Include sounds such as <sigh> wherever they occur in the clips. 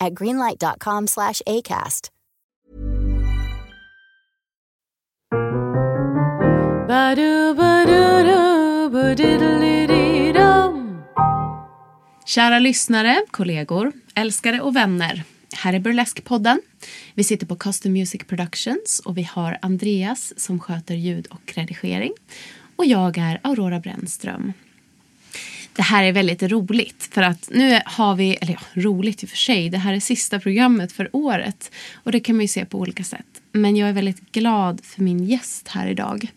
at greenlight.com slash ACAST. Kära lyssnare, kollegor, älskare och vänner. Här är Burlesque-podden. Vi sitter på Custom Music Productions och vi har Andreas som sköter ljud och redigering. Och jag är Aurora Brännström. Det här är väldigt roligt för att nu har vi, eller ja, roligt i och för sig, det här är sista programmet för året och det kan man ju se på olika sätt. Men jag är väldigt glad för min gäst här idag.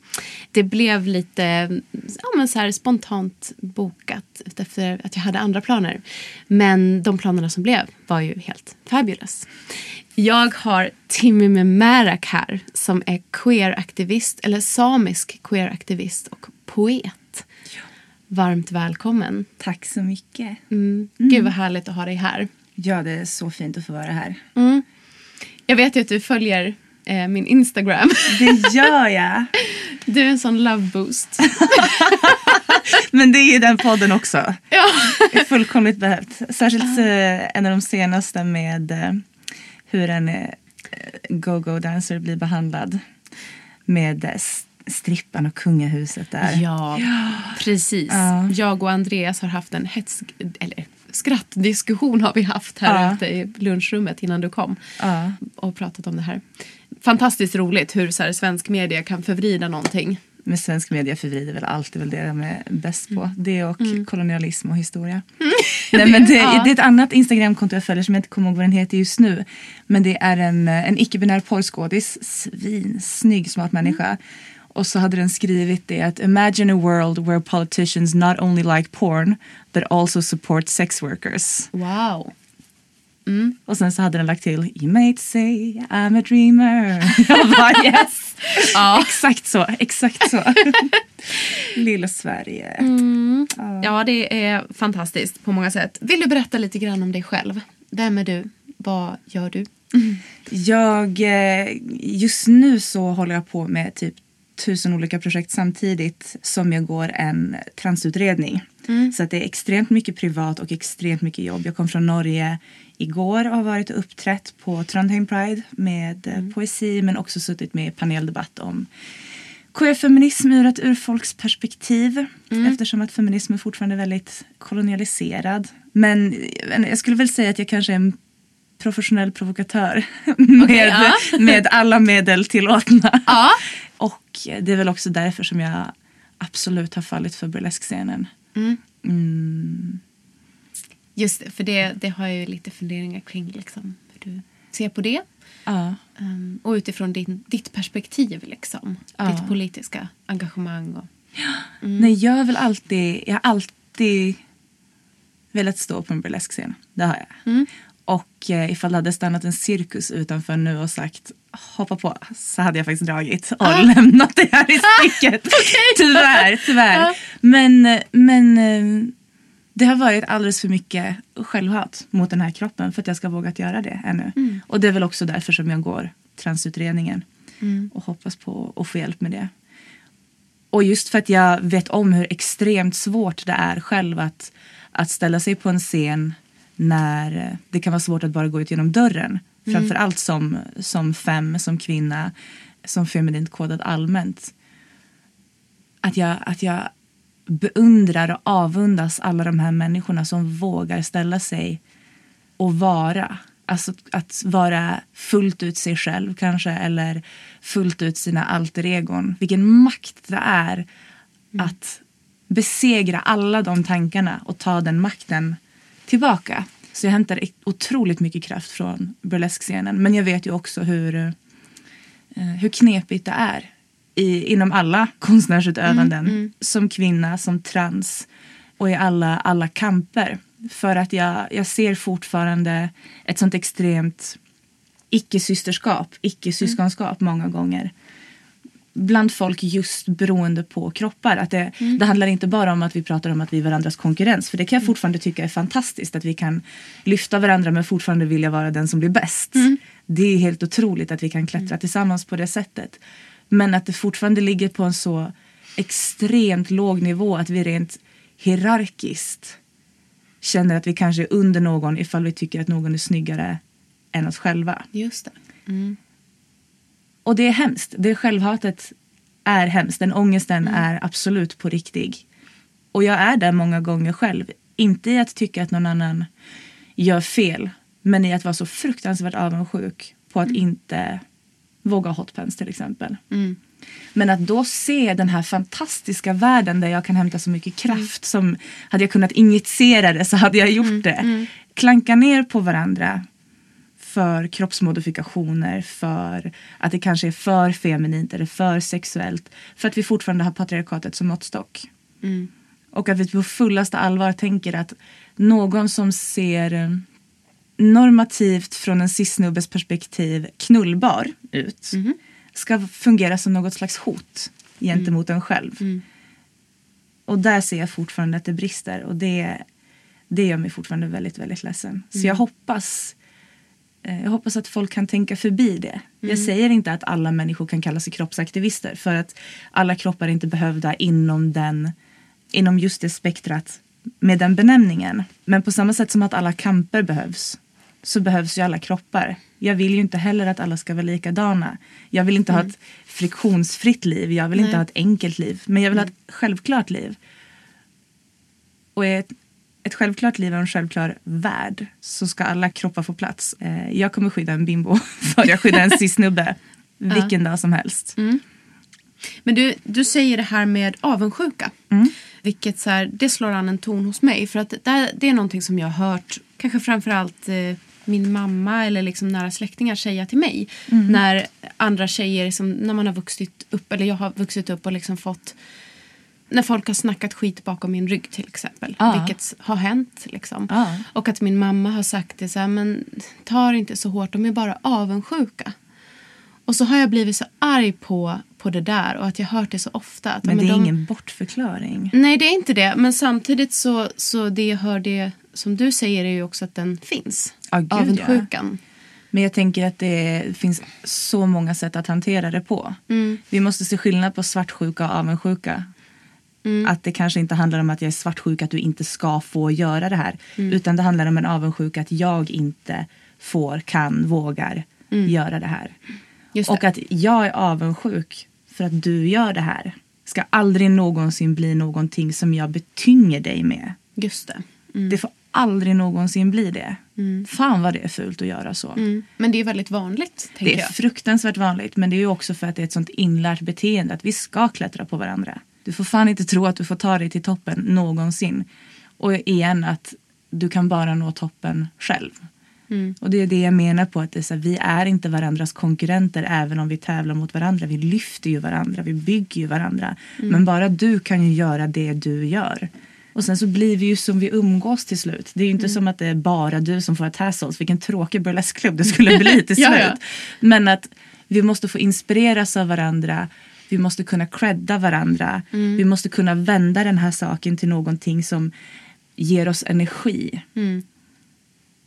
Det blev lite ja, men så här spontant bokat efter att jag hade andra planer. Men de planerna som blev var ju helt fabulous. Jag har Timmy Memärak här som är queeraktivist, eller samisk queeraktivist och poet. Varmt välkommen. Tack så mycket. Mm. Gud vad härligt att ha dig här. Ja, det är så fint att få vara här. Jag vet ju att du följer eh, min Instagram. Det gör jag. <laughs> Du är en sån love boost. <laughs> Men det är ju den podden också. <laughs> ja. Det är fullkomligt behövt. Särskilt eh, en av de senaste med eh, hur en eh, go-go-dancer blir behandlad. Med eh, strippan och kungahuset där. ja, precis. Ja. Jag och Andreas har haft en hets... Eller skrattdiskussion har vi haft här Ja. ute i lunchrummet innan du kom. Ja. Och pratat om det här. Fantastiskt roligt hur så här, svensk media kan förvrida någonting. Men svensk media förvrider väl alltid väl det de är bäst på. Det och kolonialism och historia. <laughs> Nej, men det, det är ett annat Instagramkonto jag följer som jag inte kommer ihåg vad den heter just nu. Men det är en, en icke-binär porrskådis, svinsnygg smart människa. Och så hade den skrivit det att imagine a world where politicians not only like porn but also support sex workers. Wow. Och sen så hade den lagt till You may say I'm a dreamer. <laughs> Jag bara yes. <laughs> Ja. Exakt så, exakt så. <laughs> Lilla Sverige. ja, det är fantastiskt på många sätt. Vill du berätta lite grann om dig själv? Vem är du? Vad gör du? Jag, eh, just nu så håller jag på med typ tusen olika projekt samtidigt som jag går en transutredning. Så att det är extremt mycket privat och extremt mycket jobb. Jag kom från Norge igår och har varit och uppträtt på Trondheim Pride med eh, poesi men också suttit med i paneldebatt om queer-feminism ur ett urfolksperspektiv eftersom att feminism är fortfarande väldigt kolonialiserad. Men eh, jag skulle väl säga att jag kanske är en professionell provokatör <laughs> med, ja. med alla medel tillåtna. Ja. Och det är väl också därför som jag absolut har fallit för burleskscenen. Just det, för det, det har jag ju lite funderingar kring liksom, hur du ser på det. Ja. Um, och utifrån din, ditt perspektiv, liksom. Ja. Ditt politiska engagemang. Och, Nej, jag har väl alltid, jag har alltid velat stå på en burleskscen. Det har jag. Och eh, ifall det hade stannat en cirkus utanför nu och sagt hoppa på så hade jag faktiskt dragit och lämnat det här i <laughs> sticket. Tyvärr, tyvärr. Ja. Men, men eh, det har varit alldeles för mycket självhat mot den här kroppen för att jag ska våga göra det ännu. Och det är väl också därför som jag går transutredningen och hoppas på att få hjälp med det. Och just för att jag vet om hur extremt svårt det är själv att, att ställa sig på en scen när eh, det kan vara svårt att bara gå ut genom dörren. Framför allt som, som fem, som kvinna, som feminint kodad allmänt. Att jag, att jag beundrar och avundas alla de här människorna som vågar ställa sig och vara Alltså att vara fullt ut sig själv kanske eller fullt ut sina alter egon. Vilken makt det är att besegra alla de tankarna och ta den makten tillbaka. Så jag hämtar otroligt mycket kraft från burleskscenen. Men jag vet ju också hur, eh, hur knepigt det är i, inom alla konstnärsutövanden. Mm, mm. Som kvinna, som trans och i alla, alla kamper. För att jag, jag ser fortfarande ett sånt extremt icke-systerskap, icke-syskonskap många gånger bland folk just beroende på kroppar. Att det, det handlar inte bara om att vi pratar om att vi är varandras konkurrens. För det kan jag fortfarande tycka är fantastiskt. Att vi kan lyfta varandra men fortfarande vilja vara den som blir bäst. Det är helt otroligt att vi kan klättra tillsammans på det sättet. Men att det fortfarande ligger på en så extremt låg nivå att vi rent hierarkiskt känner att vi kanske är under någon ifall vi tycker att någon är snyggare än oss själva. Just det. Mm. Och det är hemskt. Det självhatet är hemskt. Den ångesten är absolut på riktig. Och jag är där många gånger själv. Inte i att tycka att någon annan gör fel. Men i att vara så fruktansvärt avundsjuk på att inte våga ha hotpants till exempel. Men att då se den här fantastiska världen där jag kan hämta så mycket kraft som hade jag kunnat injicera det så hade jag gjort det. Klanka ner på varandra för kroppsmodifikationer, för att det kanske är för feminint eller för sexuellt. För att vi fortfarande har patriarkatet som måttstock. Och att vi på fullaste allvar tänker att någon som ser eh, normativt från en cis-snubbes perspektiv knullbar ut ska fungera som något slags hot gentemot en själv. Och där ser jag fortfarande att det brister och det, det gör mig fortfarande väldigt, väldigt ledsen. Så jag hoppas eh, jag hoppas att folk kan tänka förbi det. Jag säger inte att alla människor kan kalla sig kroppsaktivister för att alla kroppar är inte behövda inom, den, inom just det spektrat med den benämningen. Men på samma sätt som att alla kamper behövs så behövs ju alla kroppar. Jag vill ju inte heller att alla ska vara likadana. Jag vill inte ha ett friktionsfritt liv. Jag vill inte Nej. ha ett enkelt liv. Men jag vill ha ett självklart liv. Och är ett, självklart liv och en självklar värld så ska alla kroppar få plats. Eh, jag kommer skydda en bimbo <laughs> för jag skyddar en cis-snubbe <laughs> vilken dag som helst. Men du, du säger det här med avundsjuka. Vilket så här, det slår an en ton hos mig. För att det, det är någonting som jag har hört, kanske framförallt eh, min mamma eller liksom nära släktingar säga till mig. När andra tjejer, liksom, när man har vuxit upp, eller jag har vuxit upp och liksom fått när folk har snackat skit bakom min rygg till exempel. Ja. Vilket har hänt. Liksom. Ja. Och att min mamma har sagt det så här, men ta det inte så hårt, de är bara avundsjuka. Och så har jag blivit så arg på, på det där och att jag hört det så ofta. Att, Men det är de, ingen bortförklaring. Nej, det är inte det. Men samtidigt så, så det jag hör det som du säger är ju också att den finns. Ja, gud, Avundsjukan. Men jag tänker att det finns så många sätt att hantera det på. Vi måste se skillnad på svartsjuka och avundsjuka. Att det kanske inte handlar om att jag är svartsjuk att du inte ska få göra det här. Utan det handlar om en avundsjuka att jag inte får, kan, vågar göra det här. Det. Och att jag är avundsjuk för att du gör det här. Ska aldrig någonsin bli någonting som jag betynger dig med. Just det. Det får aldrig någonsin bli det. Fan vad det är fult att göra så. Mm. Men det är väldigt vanligt, Det är jag. fruktansvärt vanligt men det är också för att det är ett sånt inlärt beteende att vi ska klättra på varandra. Du får fan inte tro att du får ta dig till toppen någonsin. Och igen att du kan bara nå toppen själv. Mm. Och det är det jag menar på att det är så här, vi är inte varandras konkurrenter även om vi tävlar mot varandra. Vi lyfter ju varandra, vi bygger ju varandra. Mm. Men bara du kan ju göra det du gör. Och sen så blir vi ju som vi umgås till slut. Det är ju Mm. inte som att det är bara du som får ett hassles. Vilken tråkig burleskklubb det skulle <laughs> bli till slut. Ja, ja. Men att vi måste få inspireras av varandra. Vi måste kunna credda varandra. Mm. Vi måste kunna vända den här saken till någonting som ger oss energi. Mm.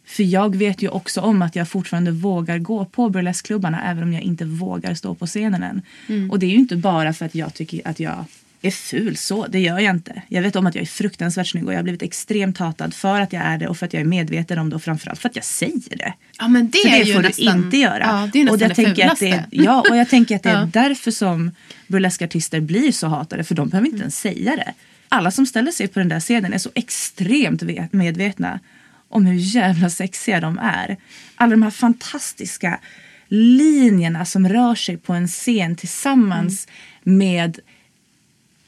För jag vet ju också om att jag fortfarande vågar gå på burleskklubbarna även om jag inte vågar stå på scenen än. Mm. Och det är ju inte bara för att jag tycker att jag är ful så, det gör jag inte. Jag vet om att jag är fruktansvärt snygg och jag har blivit extremt hatad för att jag är det och för att jag är medveten om det och framförallt för att jag säger det. Ja, men det, För är det ju får nästan, du inte göra. Ja, det är nästan och jag det tänker att det, Ja, och jag tänker att det är <laughs> Ja. därför som burleskartister blir så hatade. För de behöver inte ens säga det. Alla som ställer sig på den där scenen är så extremt ve- medvetna om hur jävla sexiga de är. Alla de här fantastiska linjerna som rör sig på en scen tillsammans med,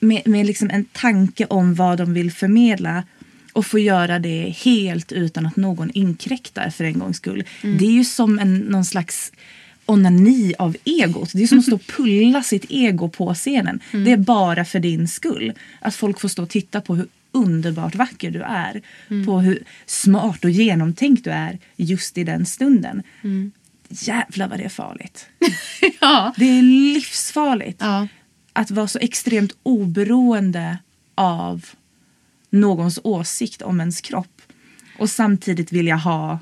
med, med liksom en tanke om vad de vill förmedla och få göra det helt utan att någon inkräktar för en gångs skull. Det är ju som en, någon slags onani av egot. Det är som att stå och pulla sitt ego på scenen. Det är bara för din skull. Att folk får stå och titta på hur underbart vacker du är. På hur smart och genomtänkt du är just i den stunden. Jävlar vad det är farligt. <laughs> ja. Det är livsfarligt Ja. Att vara så extremt oberoende av någons åsikt om ens kropp och samtidigt vilja ha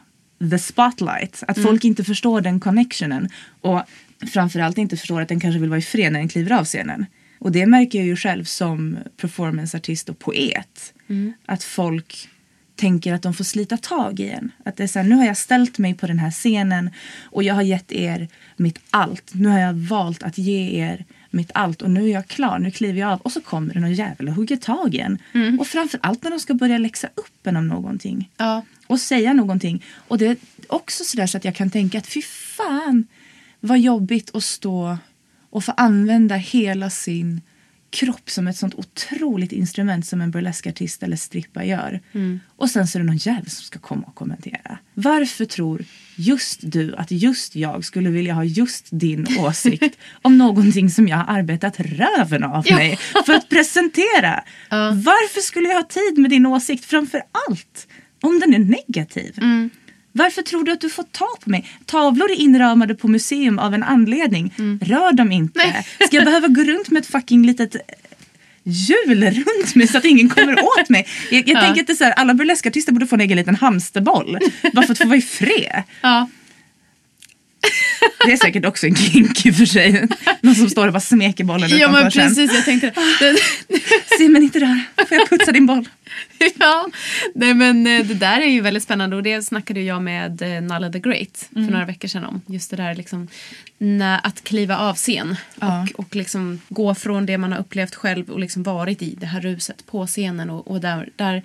the spotlight. Att folk inte förstår den connectionen och framförallt inte förstår att den kanske vill vara i fred när den kliver av scenen. Och det märker jag ju själv som performanceartist och poet. Att folk tänker att de får slita tag i en. Att det är så här, nu har jag ställt mig på den här scenen och jag har gett er mitt allt. Nu har jag valt att ge er mitt allt och nu är jag klar, nu kliver jag av. Och så kommer det någon jävel och hugger tag i en. Och framförallt när de ska börja läxa upp en om någonting. Ja. Och säga någonting. Och det är också sådär så att jag kan tänka att fy fan vad jobbigt att stå och få använda hela sin kropp som ett sånt otroligt instrument som en burleskartist eller strippa gör. Och sen så är det någon jävel som ska komma och kommentera. Varför tror just du att just jag skulle vilja ha just din åsikt <laughs> om någonting som jag har arbetat röven av mig för att presentera? <laughs> Varför skulle jag ha tid med din åsikt framför allt om den är negativ? Varför tror du att du får ta på mig? Tavlor är inramade på museum av en anledning. Rör dem inte. Nej. Ska jag behöva gå runt med ett fucking litet hjul runt mig så att ingen kommer <laughs> åt mig? Jag, jag tänker att det är så här, alla burleskartister borde få en egen liten hamsterboll. Bara för att få vara i fred. Ja. Det är säkert också en kink i och för sig. Någon som står och bara smeker bollen ja utanför men sen. precis, jag tänkte det. Simon inte rör. Får jag putsa din boll? <laughs> ja, nej men eh, det där är ju väldigt spännande och det snackade jag med eh, Nalla the Great för några veckor sedan om. Just det där liksom, när, att kliva av scen Ja. och, och liksom gå från det man har upplevt själv och liksom varit i det här ruset på scenen och, och där, där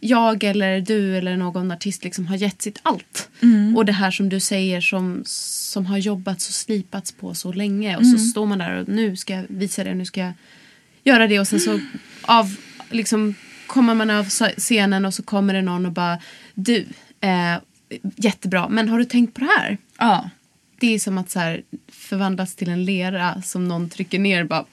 jag eller du eller någon artist liksom har gett sitt allt. Och det här som du säger som, som har jobbats och slipats på så länge och så står man där och nu ska jag visa det, nu ska jag göra det och sen så av, liksom, kommer man av scenen och så kommer det någon och bara du, eh, jättebra, men har du tänkt på det här? Ja. Det är som att så här, förvandlas till en lera som någon trycker ner bara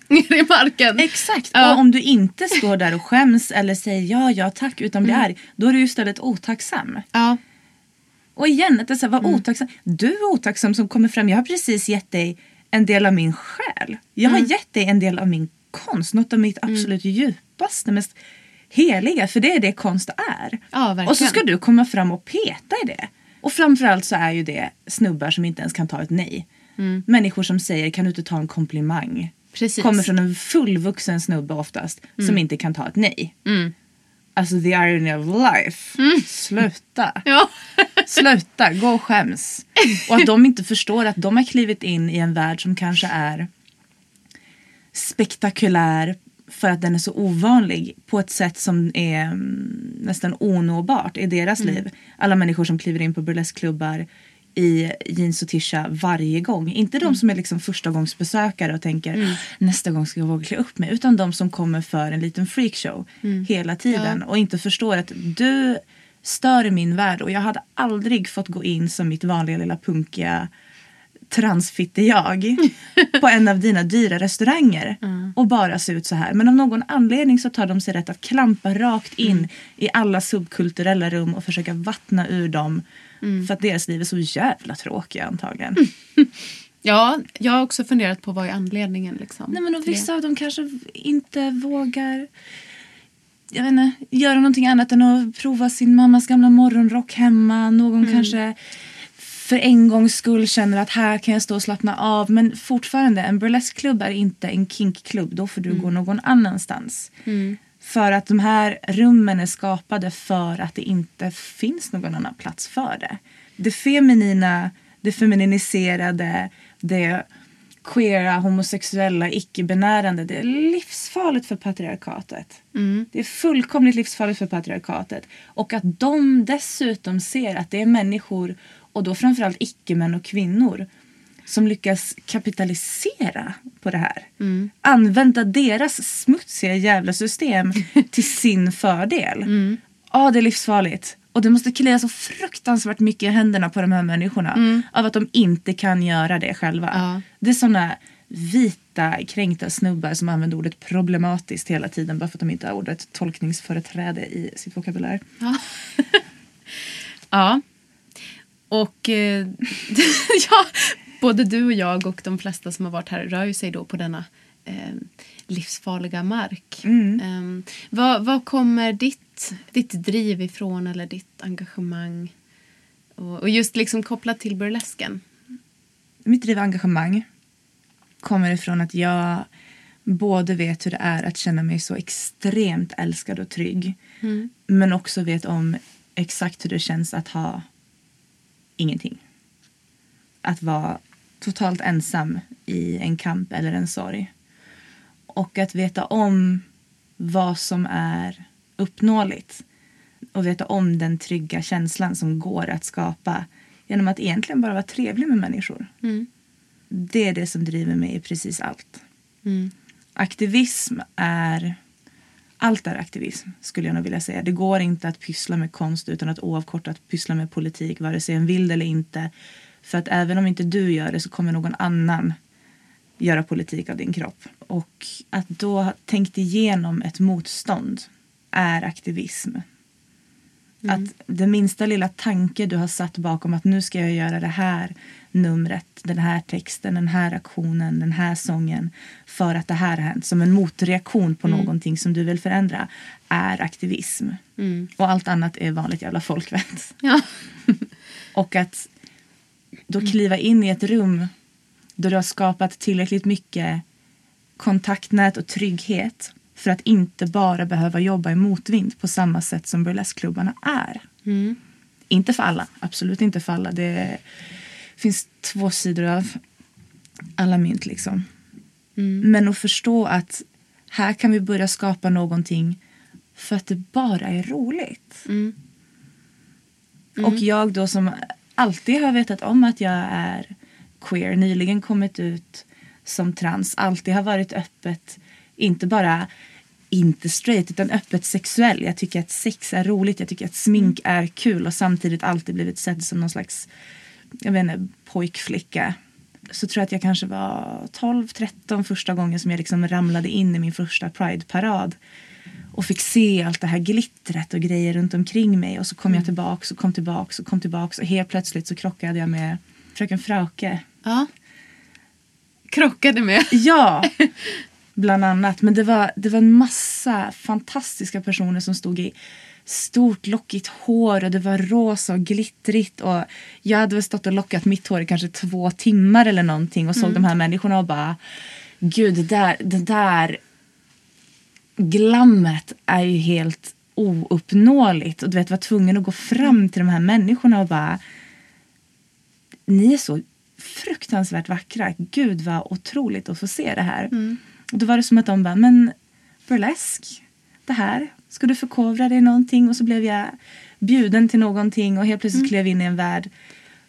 <laughs> ner i marken. Exakt. Ja. Och om du inte står där och skäms eller säger ja, ja tack utan blir arg. Då är du istället otacksam. Ja, Och igen, att det är så här, var otacksam. Du är otacksam som kommer fram. Jag har precis gett dig en del av min själ. Jag har gett dig en del av min konst. Något av mitt absolut djupaste, mest heliga. För det är det konst är. Ja, och så ska du komma fram och peta i det. Och framförallt så är ju det snubbar som inte ens kan ta ett nej. Människor som säger kan du inte ta en komplimang. Precis. Kommer från en fullvuxen snubbe oftast som inte kan ta ett nej. Alltså the irony of life. Sluta. <laughs> ja. Sluta, gå och skäms. Och att de inte förstår att de har klivit in i en värld som kanske är spektakulär för att den är så ovanlig på ett sätt som är mm, nästan onåbart i deras liv. Alla människor som kliver in på burleskklubbar i jeans och tisha varje gång. Inte de som är liksom första gångs besökare och tänker nästa gång ska jag våga klä upp mig. Utan de som kommer för en liten freakshow hela tiden och inte förstår att du stör min värld och jag hade aldrig fått gå in som mitt vanliga lilla punkiga transfitte jag <laughs> på en av dina dyra restauranger och bara se ut så här. Men av någon anledning så tar de sig rätt att klampa rakt in i alla subkulturella rum och försöka vattna ur dem för att deras liv är så jävla tråkiga antagligen. <laughs> ja, jag har också funderat på vad är anledningen. Liksom, Nej men och till det. vissa av dem kanske inte vågar jag vet inte, göra någonting annat än att prova sin mammas gamla morgonrock hemma. Någon kanske för en gångs skull känner att här kan jag stå och slappna av. Men fortfarande, en burleskklubb är inte en kinkklubb. Då får du gå någon annanstans. För att de här rummen är skapade för att det inte finns någon annan plats för det. Det feminina, det femininiserade, det queera, homosexuella, icke-binärande. Det är livsfarligt för patriarkatet. Det är fullkomligt livsfarligt för patriarkatet. Och att de dessutom ser att det är människor, och då framförallt icke-män och kvinnor, som lyckas kapitalisera på det här. Använda deras smutsiga jävla system <laughs> till sin fördel. Ja, det är livsfarligt. Och det måste klia så fruktansvärt mycket i händerna på de här människorna. Av att de inte kan göra det själva. Ja. Det är såna vita kränkta snubbar som använder ordet problematiskt hela tiden bara för att de inte har ordet tolkningsföreträde i sitt vokabulär. Ja. <laughs> Och eh, <laughs> ja, både du och jag och de flesta som har varit här rör sig då på denna eh, livsfarliga mark. Eh, vad, vad kommer ditt, ditt driv ifrån eller ditt engagemang? Och, och just liksom kopplat till burlesken. Mitt driv och engagemang kommer ifrån att jag både vet hur det är att känna mig så extremt älskad och trygg men också vet om exakt hur det känns att ha ingenting. Att vara totalt ensam i en kamp eller en sorg. Och att veta om vad som är uppnåeligt och veta om den trygga känslan som går att skapa genom att egentligen bara vara trevlig med människor. Det är det som driver mig i precis allt. Aktivism är... Allt är aktivism, skulle jag nog vilja säga. Det går inte att pyssla med konst utan att oavkortat pyssla med politik, vare sig en vill eller inte. För att även om inte du gör det så kommer någon annan göra politik av din kropp. Och att då ha tänkt igenom ett motstånd är aktivism. Att den minsta lilla tanke du har satt bakom att nu ska jag göra det här numret, den här texten, den här aktionen, den här sången för att det här har hänt som en motreaktion på någonting som du vill förändra är aktivism. Och allt annat är vanligt jävla folkvett. Ja. <laughs> Och att då kliva in i ett rum då du har skapat tillräckligt mycket kontaktnät och trygghet för att inte bara behöva jobba i motvind på samma sätt som burleskklubbarna är. Inte för alla, absolut inte för alla. Det finns två sidor av alla mynt liksom. Men att förstå att här kan vi börja skapa någonting för att det bara är roligt. Och jag då som alltid har vetat om att jag är queer, nyligen kommit ut som trans, alltid har varit öppet, inte bara inte straight utan öppet sexuell. Jag tycker att sex är roligt, jag tycker att smink är kul och samtidigt alltid blivit sedd som någon slags jag vet inte, pojkflicka. Så tror jag att jag kanske var 12-13 första gången som jag liksom ramlade in i min första Pride-parad och fick se allt det här glittret och grejer runt omkring mig och så kom jag tillbaks och kom tillbaks och kom tillbaks och helt plötsligt så krockade jag med fröken Frauke. ja. Krockade med. Ja, <laughs> bland annat. Men det var, det var en massa fantastiska personer som stod i stort lockigt hår och det var rosa och glittrigt och jag hade väl stått och lockat mitt hår i kanske två timmar eller någonting och såg de här människorna och bara gud det där, det där glammet är ju helt ouppnåeligt och du vet var tvungen att gå fram till de här människorna och bara ni är så fruktansvärt vackra. Gud vad otroligt att få se det här. Och då var det som att de bara, men burlesk, det här, ska du förkovra dig i någonting? Och så blev jag bjuden till någonting och helt plötsligt klev in i en värld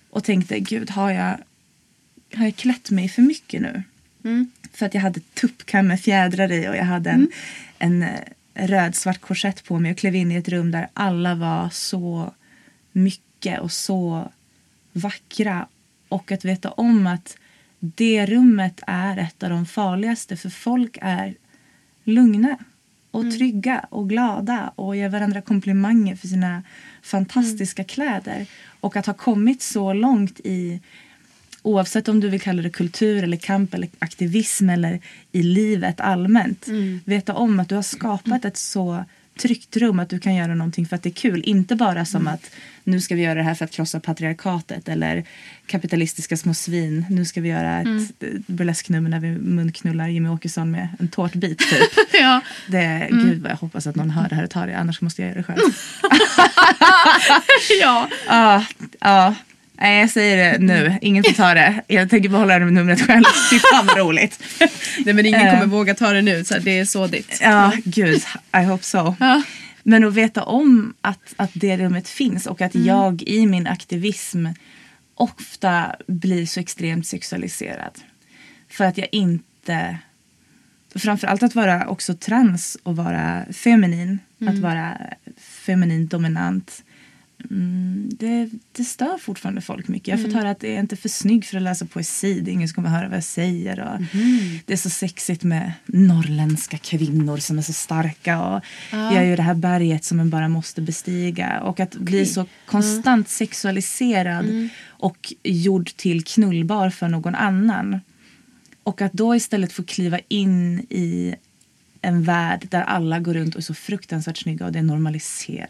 och tänkte, gud har jag, har jag klätt mig för mycket nu? För att jag hade tuppkam med fjädrar i och jag hade en, en eh, röd svart korsett på mig och klev in i ett rum där alla var så mycket och så vackra. Och att veta om att det rummet är ett av de farligaste för folk är lugna och trygga och glada och ger varandra komplimanger för sina fantastiska kläder. Och att ha kommit så långt i oavsett om du vill kalla det kultur eller kamp eller aktivism eller i livet allmänt. Veta om att du har skapat ett så tryggt rum att du kan göra någonting för att det är kul. Inte bara som att nu ska vi göra det här för att krossa patriarkatet eller kapitalistiska små svin. Nu ska vi göra ett mm. burlesknummer när vi munknullar Jimmy Åkesson med en tårtbit typ. <laughs> ja. Det, Gud vad jag hoppas att någon hör det här och tar det annars måste jag göra det själv. <laughs> <laughs> ja. Ja, ja. Nej, jag säger det nu. Ingen får ta det. Jag tänker behålla det numret själv. <laughs> Fy fan vad roligt. Nej men ingen Eh. kommer våga ta det nu så det är så ditt. Ja, gud. I hope so. Ja. Men att veta om att, att det rummet finns och att jag i min aktivism ofta blir så extremt sexualiserad. För att jag inte... Framförallt att vara också trans och vara feminin. Att vara feminin dominant. Mm, det, det stör fortfarande folk mycket. Jag har fått höra att det är inte för snygg för att läsa poesi. Det är ingen som kommer höra vad jag säger. Och Det är så sexigt med norrländska kvinnor som är så starka. Och Jag är ju det här berget som man bara måste bestiga. Och att bli så konstant sexualiserad och gjord till knullbar för någon annan. Och att då istället få kliva in i en värld där alla går runt och är så fruktansvärt snygga och det är normaliserat.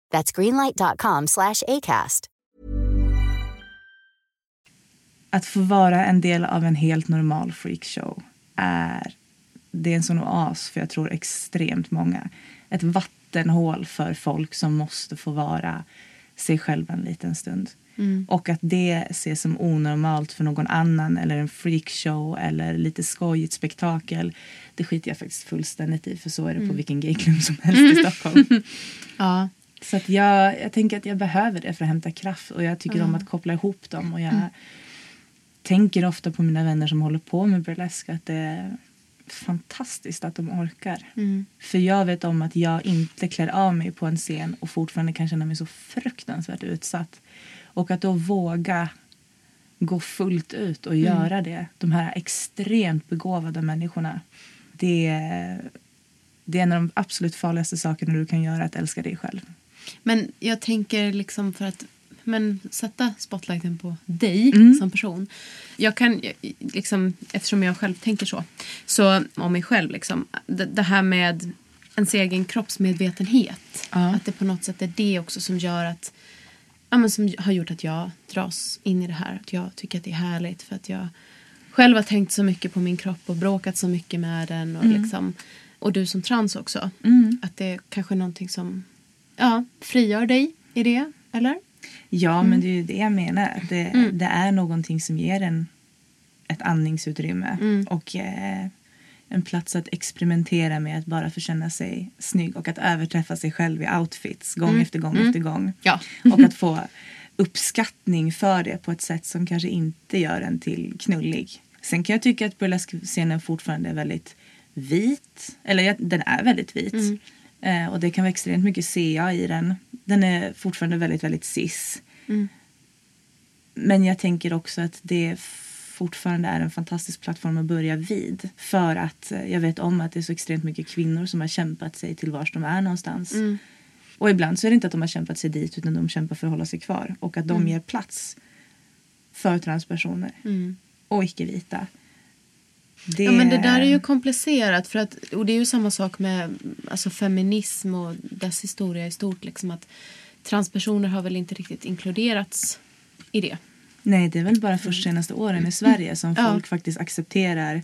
That's greenlight.com slash ACAST. Att få vara en del av en helt normal freakshow är det är en sån oas för jag tror extremt många. Ett vattenhål för folk som måste få vara sig själva en liten stund. Och att det ses som onormalt för någon annan eller en freakshow eller lite skojigt spektakel. Det skiter jag faktiskt fullständigt i för så är det på vilken gayklubb som helst i <laughs> Stockholm. Ja. Så att jag, jag tänker att jag behöver det för att hämta kraft och jag tycker om att koppla ihop dem. Och jag tänker ofta på mina vänner som håller på med burlesk att det är fantastiskt att de orkar. För jag vet om att jag inte klär av mig på en scen och fortfarande kan känna mig så fruktansvärt utsatt. Och att då våga gå fullt ut och göra det. De här extremt begåvade människorna. Det, det är en av de absolut farligaste sakerna du kan göra, att älska dig själv. Men jag tänker liksom för att men, sätta spotlighten på dig som person. Jag kan, liksom, eftersom jag själv tänker så, så om mig själv, liksom, det, det här med ens egen kroppsmedvetenhet. Ja. Att det på något sätt är det också som gör att ja, men som har gjort att jag dras in i det här. Att jag tycker att det är härligt för att jag själv har tänkt så mycket på min kropp och bråkat så mycket med den. Och, liksom, och du som trans också. Att det är kanske någonting som ja, frigör dig i det, eller? Ja, men det är ju det jag menar. Det, det är någonting som ger en ett andningsutrymme och eh, en plats att experimentera med att bara få känna sig snygg och att överträffa sig själv i outfits gång efter gång efter gång. Ja. Och att <laughs> få uppskattning för det på ett sätt som kanske inte gör en till knullig. Sen kan jag tycka att burleskscenen fortfarande är väldigt vit. Eller den är väldigt vit. Eh, och det kan vara extremt mycket CA i den. Den är fortfarande väldigt, väldigt cis. Men jag tänker också att det fortfarande är en fantastisk plattform att börja vid. För att eh, jag vet om att det är så extremt mycket kvinnor som har kämpat sig till vars de är någonstans. Och ibland så är det inte att de har kämpat sig dit utan de kämpar för att hålla sig kvar. Och att de ger plats för transpersoner och icke-vita. Det... Ja, men det där är ju komplicerat. För att, och det är ju samma sak med alltså, feminism och dess historia i stort. Liksom att transpersoner har väl inte riktigt inkluderats i det. Nej, det är väl bara först senaste åren i Sverige som Ja. folk faktiskt accepterar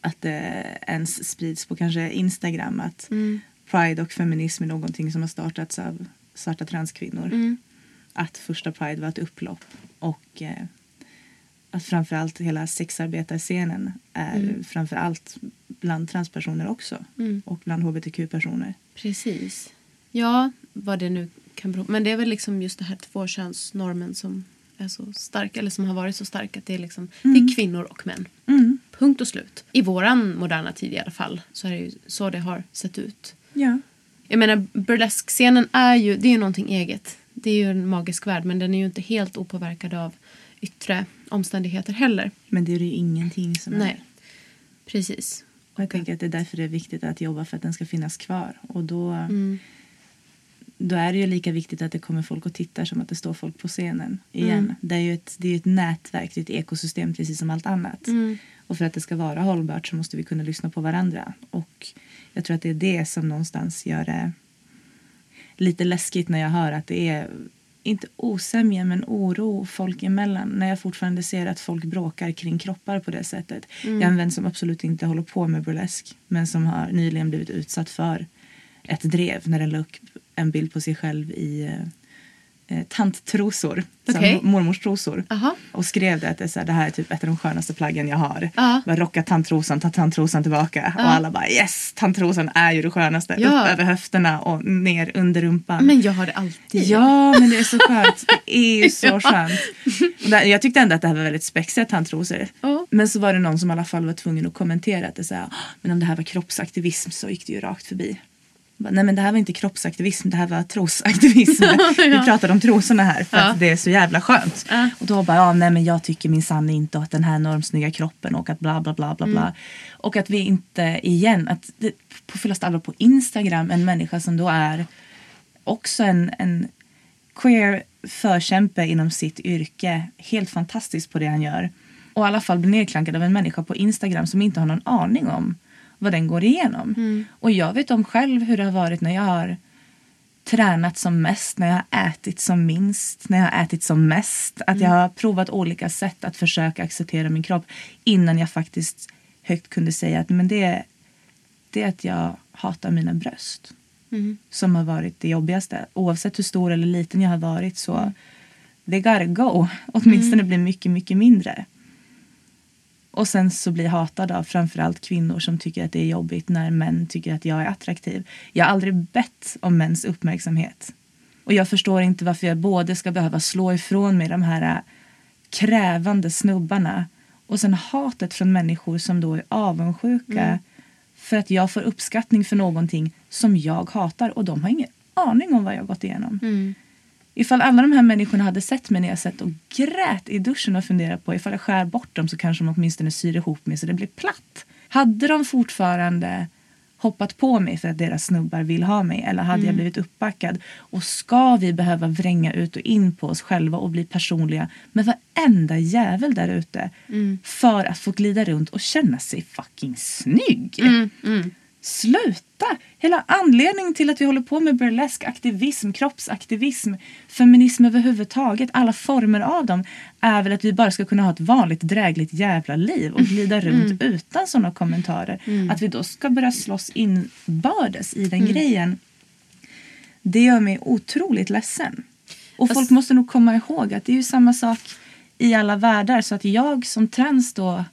att det ens sprids på kanske Instagram att Pride och feminism är någonting som har startats av svarta transkvinnor. Att första Pride var ett upplopp och eh, att framförallt hela sexarbetarscenen är framförallt bland transpersoner också och bland hbtq-personer. Precis. Ja, vad det nu kan bero Men det är väl liksom just det här tvåkönsnormen som är så stark, eller som har varit så stark att det är, liksom, det är kvinnor och män. Punkt och slut. I våran moderna tid i alla fall så är det ju så det har sett ut. Ja. Jag menar, burleskscenen är ju, det är ju någonting eget. Det är ju en magisk värld men den är ju inte helt opåverkad av yttre omständigheter heller. Men det är ju ingenting som är. Nej, precis. Och jag tänker att det är därför det är viktigt att jobba för att den ska finnas kvar. Och då, Mm. då är det ju lika viktigt att det kommer folk och tittar som att det står folk på scenen igen. Det är ju ett, det är ett nätverk, det är ett ekosystem precis som allt annat. Och för att det ska vara hållbart så måste vi kunna lyssna på varandra. Och jag tror att det är det som någonstans gör det lite läskigt när jag hör att det är inte osämja men oro folk emellan när jag fortfarande ser att folk bråkar kring kroppar på det sättet. Jag har en vän som absolut inte håller på med burlesk men som har nyligen blivit utsatt för ett drev när den la upp en bild på sig själv i eh, tanttrosor, så Okej. här mormors trosor. Aha. Och skrev det att det, är så här, det här är typ ett av de skönaste plaggen jag har. Ja. Bara rocka tanttrosan, ta tanttrosan tillbaka. Och alla bara yes, tanttrosan är ju det skönaste. Ja. Upp över höfterna och ner under rumpan. Men jag har det alltid. Ja, men det är så skönt. Det är ju så <laughs> skönt. Där, jag tyckte ändå att det här var väldigt spexiga tanttrosor. Ja. Men så var det någon som i alla fall var tvungen att kommentera att det så här, "Ah, men om det här var kroppsaktivism så gick det ju rakt förbi. Nej men det här var inte kroppsaktivism, det här var trosaktivism. <laughs> Vi pratade om trosorna här för att det är så jävla skönt. Och då bara, ja nej men jag tycker min sann inte att den här normsnygga kroppen och att bla bla bla bla bla. Och att vi inte igen, att det, på fullaste allvar på Instagram en människa som då är också en, en queer förkämpe inom sitt yrke. Helt fantastisk på det han gör. Och i alla fall blir nedklankad av en människa på Instagram som inte har någon aning om vad den går igenom. Och jag vet om själv hur det har varit när jag har tränat som mest, när jag har ätit som minst, när jag har ätit som mest. Att jag har provat olika sätt att försöka acceptera min kropp innan jag faktiskt högt kunde säga att men det, det är att jag hatar mina bröst som har varit det jobbigaste. Oavsett hur stor eller liten jag har varit så they gotta go. <laughs> Åtminstone blir mycket, mycket mindre. Och sen så blir jag hatad av framförallt kvinnor som tycker att det är jobbigt när män tycker att jag är attraktiv. Jag har aldrig bett om mäns uppmärksamhet. Och jag förstår inte varför jag både ska behöva slå ifrån mig de här äh, krävande snubbarna och sen hatet från människor som då är avundsjuka för att jag får uppskattning för någonting som jag hatar och de har ingen aning om vad jag gått igenom. Ifall alla de här människorna hade sett mig när jag satt och grät i duschen och funderat på ifall jag skär bort dem så kanske de åtminstone syr ihop mig så det blir platt. Hade de fortfarande hoppat på mig för att deras snubbar vill ha mig eller hade jag blivit uppbackad? Och ska vi behöva vränga ut och in på oss själva och bli personliga med varenda jävel där ute för att få glida runt och känna sig fucking snygg? Sluta! Hela anledningen till att vi håller på med burlesk, aktivism, kroppsaktivism, feminism överhuvudtaget, alla former av dem, är väl att vi bara ska kunna ha ett vanligt drägligt jävla liv och glida runt utan sådana kommentarer. Att vi då ska börja slåss inbördes i den grejen, det gör mig otroligt ledsen. Och folk måste nog komma ihåg att det är ju samma sak i alla världar. Så att jag som trans då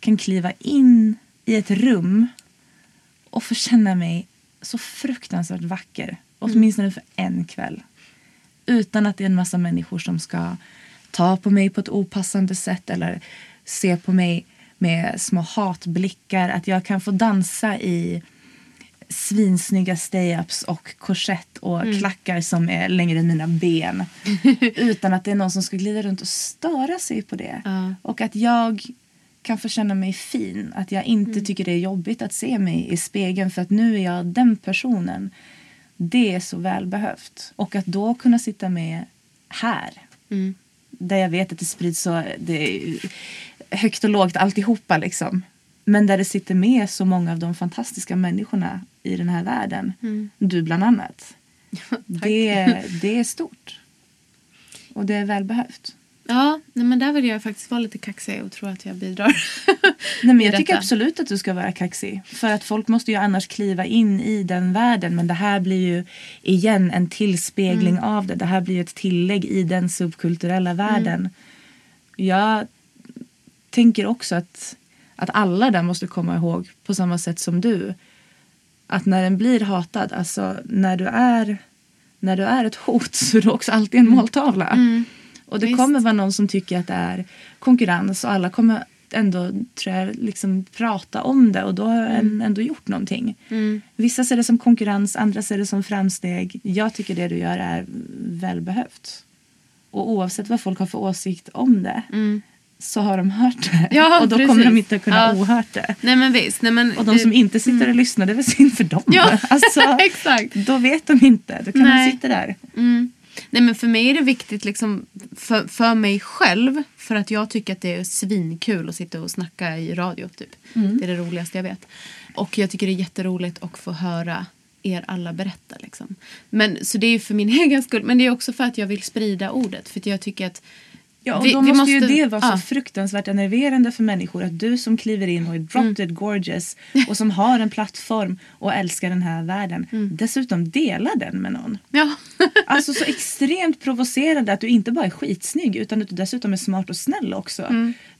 kan kliva in i ett rum och få känna mig så fruktansvärt vacker. Åtminstone för en kväll. Utan att det är en massa människor som ska ta på mig på ett opassande sätt eller se på mig med små hatblickar. Att jag kan få dansa i svinsnygga stay-ups och korsett och klackar som är längre än mina ben. <laughs> utan att det är någon som ska glida runt och störa sig på det. Ja. Och att jag kan få känna mig fin. Att jag inte tycker det är jobbigt att se mig i spegeln för att nu är jag den personen. Det är så välbehövt. Och att då kunna sitta med här. Där jag vet att det sprids så det är högt och lågt alltihopa liksom. Men där det sitter med så många av de fantastiska människorna i den här världen. Du bland annat. <laughs> det, det är stort. Och det är välbehövt. Ja, nej, men där vill jag faktiskt vara lite kaxig och tro att jag bidrar. <laughs> Nej, men jag tycker absolut att du ska vara kaxig. För att folk måste ju annars kliva in i den världen. Men det här blir ju igen en tillspegling Mm. av det. Det här blir ju ett tillägg i den subkulturella världen. Mm. Jag tänker också att, att alla där måste komma ihåg på samma sätt som du. Att när den blir hatad, alltså när du är, när du är ett hot <laughs> så är du också alltid en måltavla. Och det Mm. Visst. kommer vara någon som tycker att det är konkurrens och alla kommer ändå tror jag, liksom prata om det och då har en ändå gjort någonting. Vissa ser det som konkurrens, andra ser det som framsteg. Jag tycker det du gör är välbehövt. Och oavsett vad folk har för åsikt om det så har de hört det. Ja, och då precis. kommer de inte kunna Ja. ohört det. nej men visst. Nej, men Och de det- som inte sitter och lyssnar, det är väl synd för dem. Ja, <laughs> alltså, <laughs> exakt. Då vet de inte. Då kan Nej. de sitta där. Mm. Nej men för mig är det viktigt liksom för, för mig själv för att jag tycker att det är svinkul att sitta och snacka i radio typ. Det är det roligaste jag vet. Och jag tycker det är jätteroligt att få höra er alla berätta liksom. Men så det är för min <laughs> egen skull men det är också för att jag vill sprida ordet för jag tycker att Ja, och vi- då vi måste, ju måste- det vara så ja. fruktansvärt enerverande för människor att du som kliver in och är drop Mm. gorgeous och som har en plattform och älskar den här världen Mm. dessutom delar den med någon. Ja. <laughs> Alltså så extremt provocerande att du inte bara är skitsnygg utan att du dessutom är smart och snäll också.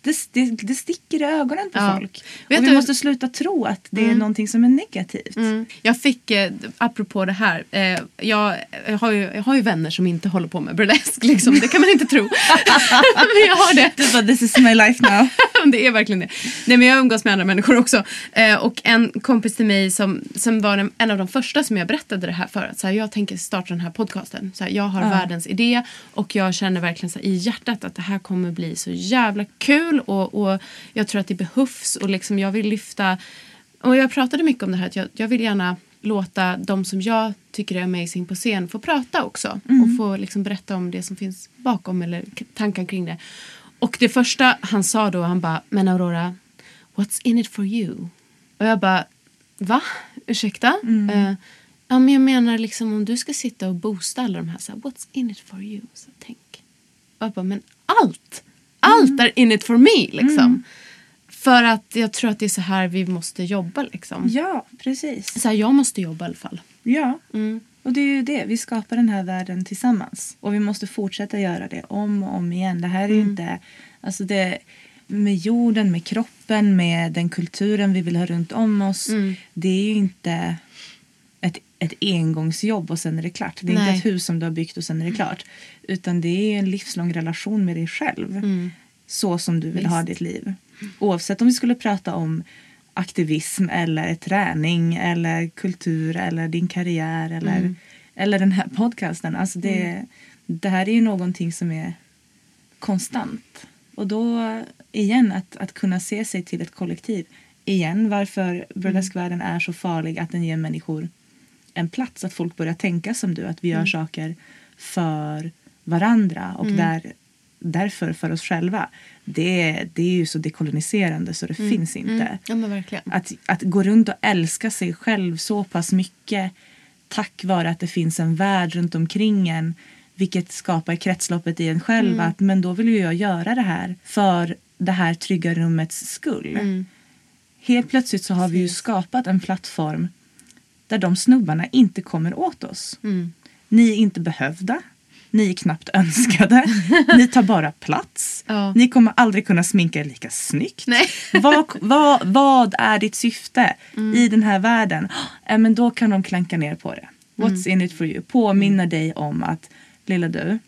Det, det, det sticker i ögonen på Mm. Ja. folk. Vet och vi du- måste sluta tro att det är någonting som är negativt. Mm. Jag fick, eh, apropå det här, eh, jag, jag, har ju, jag har ju vänner som inte håller på med burlesk liksom. Det kan man inte tro. <laughs> <laughs> men jag har det. Du bara, this is my life now. <laughs> <laughs> det är verkligen det. Nej, men jag umgås med andra människor också. Eh, och en kompis till mig som, som var en, en av de första som jag berättade det här för. Att, så här, jag tänker starta den här podcasten. Så här, jag har världens idé och jag känner verkligen så här, i hjärtat att det här kommer bli så jävla kul. Och, och jag tror att det behövs och liksom jag vill lyfta. Och jag pratade mycket om det här att jag, jag vill gärna låta de som jag tycker är amazing på scen få prata också. Och få liksom berätta om det som finns bakom eller tankar kring det. Och det första han sa då, han bara, men Aurora, what's in it for you? Och jag bara, va? Ursäkta? Eh, ja men jag menar liksom om du ska sitta och boosta alla de här, så här what's in it for you? Så tänk. Och jag bara, men allt! Allt är in it for me liksom. För att jag tror att det är så här vi måste jobba liksom. Ja, precis. Så här, jag måste jobba i alla fall. Ja, Mm. Och det är ju det. Vi skapar den här världen tillsammans. Och vi måste fortsätta göra det om och om igen. Det här är ju inte... Alltså det, med jorden, med kroppen, med den kulturen vi vill ha runt om oss. Det är ju inte ett, ett engångsjobb och sen är det klart. Det är Nej. inte ett hus som du har byggt och sen är det klart. Utan det är ju en livslång relation med dig själv. Så som du vill ha Visst. ditt liv. Oavsett om vi skulle prata om aktivism eller träning eller kultur eller din karriär eller, eller den här podcasten. Alltså det, det här är ju någonting som är konstant. Och då igen att, att kunna se sig till ett kollektiv. Igen varför burleskvärlden är så farlig att den ger människor en plats. Att folk börjar tänka som du. Att vi gör saker för varandra och där, därför för oss själva. Det, det är ju så dekoloniserande så det finns inte. Ja men verkligen. Att, att gå runt och älska sig själv så pass mycket tack vare att det finns en värld runt omkring en vilket skapar kretsloppet i en själv. Att, men då vill ju jag göra det här för det här trygga rummets skull. Helt plötsligt så har vi ju skapat en plattform där de snubbarna inte kommer åt oss. Ni är inte behövda. Ni är knappt önskade. <laughs> Ni tar bara plats. Ja. Ni kommer aldrig kunna sminka er lika snyggt. Nej. <laughs> vad, vad, vad är ditt syfte i den här världen? Äh, men då kan de klanka ner på det. What's in it for you? Påminna dig om att lilla du,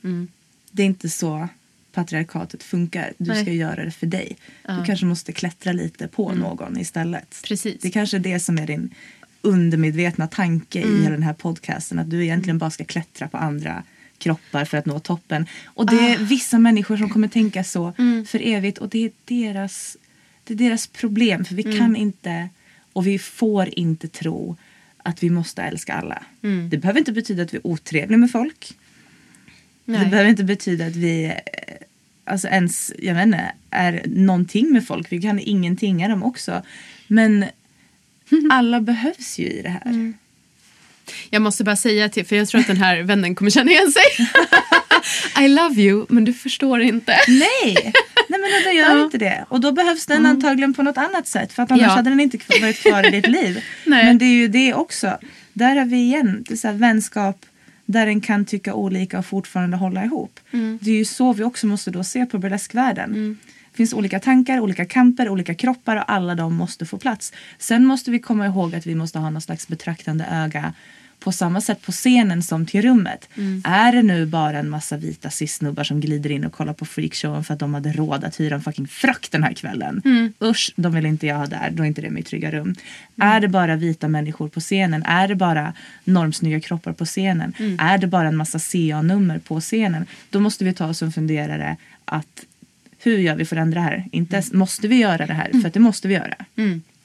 det är inte så patriarkatet funkar. Du Nej. ska göra det för dig. Du kanske måste klättra lite på någon istället. Precis. Det kanske är det som är din undermedvetna tanke i hela den här podcasten. Att du egentligen bara ska klättra på andra kroppar för att nå toppen. Och det är vissa människor som kommer tänka så för evigt. Och det är deras, det är deras problem. För vi kan inte och vi får inte tro att vi måste älska alla. Det behöver inte betyda att vi är otrevliga med folk. Det Nej. behöver inte betyda att vi eh, alltså ens, jag vet inte, är någonting med folk. Vi kan ingenting av dem också. Men <laughs> alla behövs ju i det här. Jag måste bara säga till, för jag tror att den här vännen kommer känna igen sig. <laughs> I love you, men du förstår inte. Nej, Nej men då gör Ja. inte det. Och då behövs den antagligen på något annat sätt. För att annars Ja. hade den inte varit kvar i ditt liv. <laughs> Nej. Men det är ju det också. Där har vi igen det är så här vänskap där en kan tycka olika och fortfarande hålla ihop. Det är ju så vi också måste då se på burleskvärlden. Det finns olika tankar, olika kamper, olika kroppar och alla de måste få plats. Sen måste vi komma ihåg att vi måste ha någon slags betraktande öga på samma sätt på scenen som till rummet. Är det nu bara en massa vita cis-snubbar som glider in och kollar på freakshowen för att de hade råd att hyra en fucking frack den här kvällen. Usch, de vill inte jag ha där, då är inte det mitt trygga rum. Är det bara vita människor på scenen? Är det bara normsnygga kroppar på scenen? Är det bara en massa CA-nummer på scenen? Då måste vi ta oss en funderare att hur gör vi för att ändra det här? Inte måste vi göra det här, för att det måste vi göra.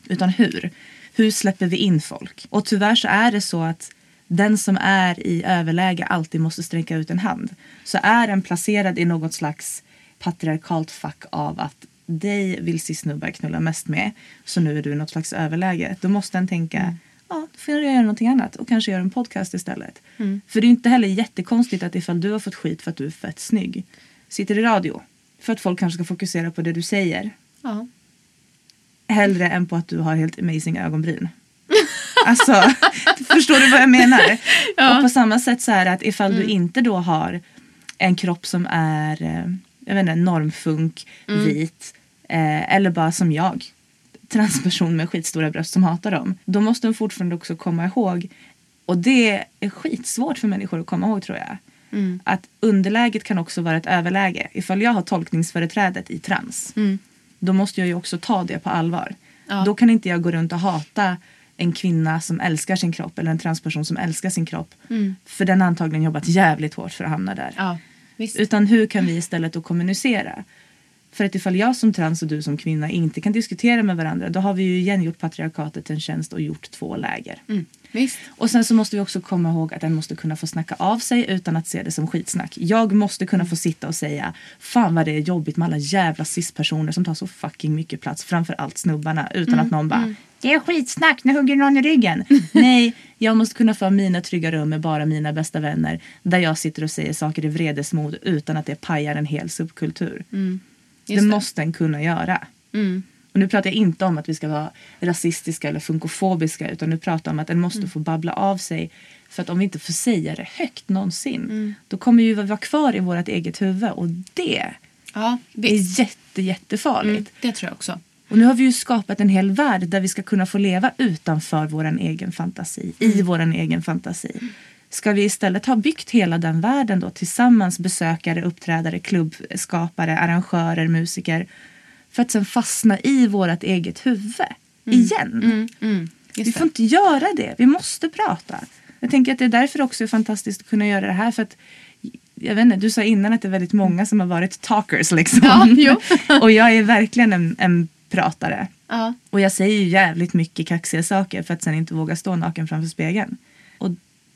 Utan hur? Hur släpper vi in folk? Och tyvärr så är det så att den som är i överläge alltid måste sträcka ut en hand. Så är den placerad i något slags patriarkalt fack av att dig vill cis-snubbar knulla mest med så nu är du i något slags överläge. Då måste den tänka ja, då får jag göra någonting annat och kanske göra en podcast istället. För det är inte heller jättekonstigt att ifall du har fått skit för att du är fett snygg sitter i radio för att folk kanske ska fokusera på det du säger Ja. hellre än på att du har helt amazing ögonbryn. <laughs> Alltså, förstår du vad jag menar? Och på samma sätt så är det att ifall du inte då har en kropp som är eh, jag vet inte, normfunk, vit eh, eller bara som jag transperson med skitstora bröst som hatar dem. Då måste de fortfarande också komma ihåg och det är skitsvårt för människor att komma ihåg tror jag. Att underläget kan också vara ett överläge. Ifall jag har tolkningsföreträdet i trans då måste jag ju också ta det på allvar. Ja. Då kan inte jag gå runt och hata en kvinna som älskar sin kropp eller en transperson som älskar sin kropp. För den har antagligen jobbat jävligt hårt för att hamna där. Ja. Utan hur kan vi istället då kommunicera? För att ifall jag som trans och du som kvinna inte kan diskutera med varandra då har vi ju igen gjort patriarkatet en tjänst och gjort två läger. Mm. Visst. Och sen så måste vi också komma ihåg att den måste kunna få snacka av sig utan att se det som skitsnack. Jag måste kunna få sitta och säga Fan vad det är jobbigt med alla jävla cis-personer som tar så fucking mycket plats. Framför allt snubbarna. Utan att någon bara Det är skitsnack, nu hugger någon i ryggen. <laughs> Nej, jag måste kunna få mina trygga rum med bara mina bästa vänner. Där jag sitter och säger saker i vredesmod utan att det pajar en hel subkultur. det, Just det. måste en kunna göra. Och nu pratar jag inte om att vi ska vara rasistiska eller funkofobiska utan nu pratar jag om att en måste få babbla av sig. För att om vi inte får säga det högt någonsin då kommer vi vara kvar i vårt eget huvud och det Ja, är jätte, jättefarligt. Mm, det tror jag också. Och nu har vi ju skapat en hel värld där vi ska kunna få leva utanför vår egen fantasi, i vår egen fantasi. Ska vi istället ha byggt hela den världen då tillsammans besökare, uppträdare, klubbskapare, arrangörer, musiker för att sen fastna i vårt eget huvud igen? Mm, Vi just får det. inte göra det. Vi måste prata. Jag tänker att det är därför också är fantastiskt att kunna göra det här. För att, jag vet inte, du sa innan att det är väldigt många som har varit talkers. Liksom. Ja, <laughs> och jag är verkligen en, en pratare. Ja. Och jag säger ju jävligt mycket kaxiga saker för att sen inte våga stå naken framför spegeln.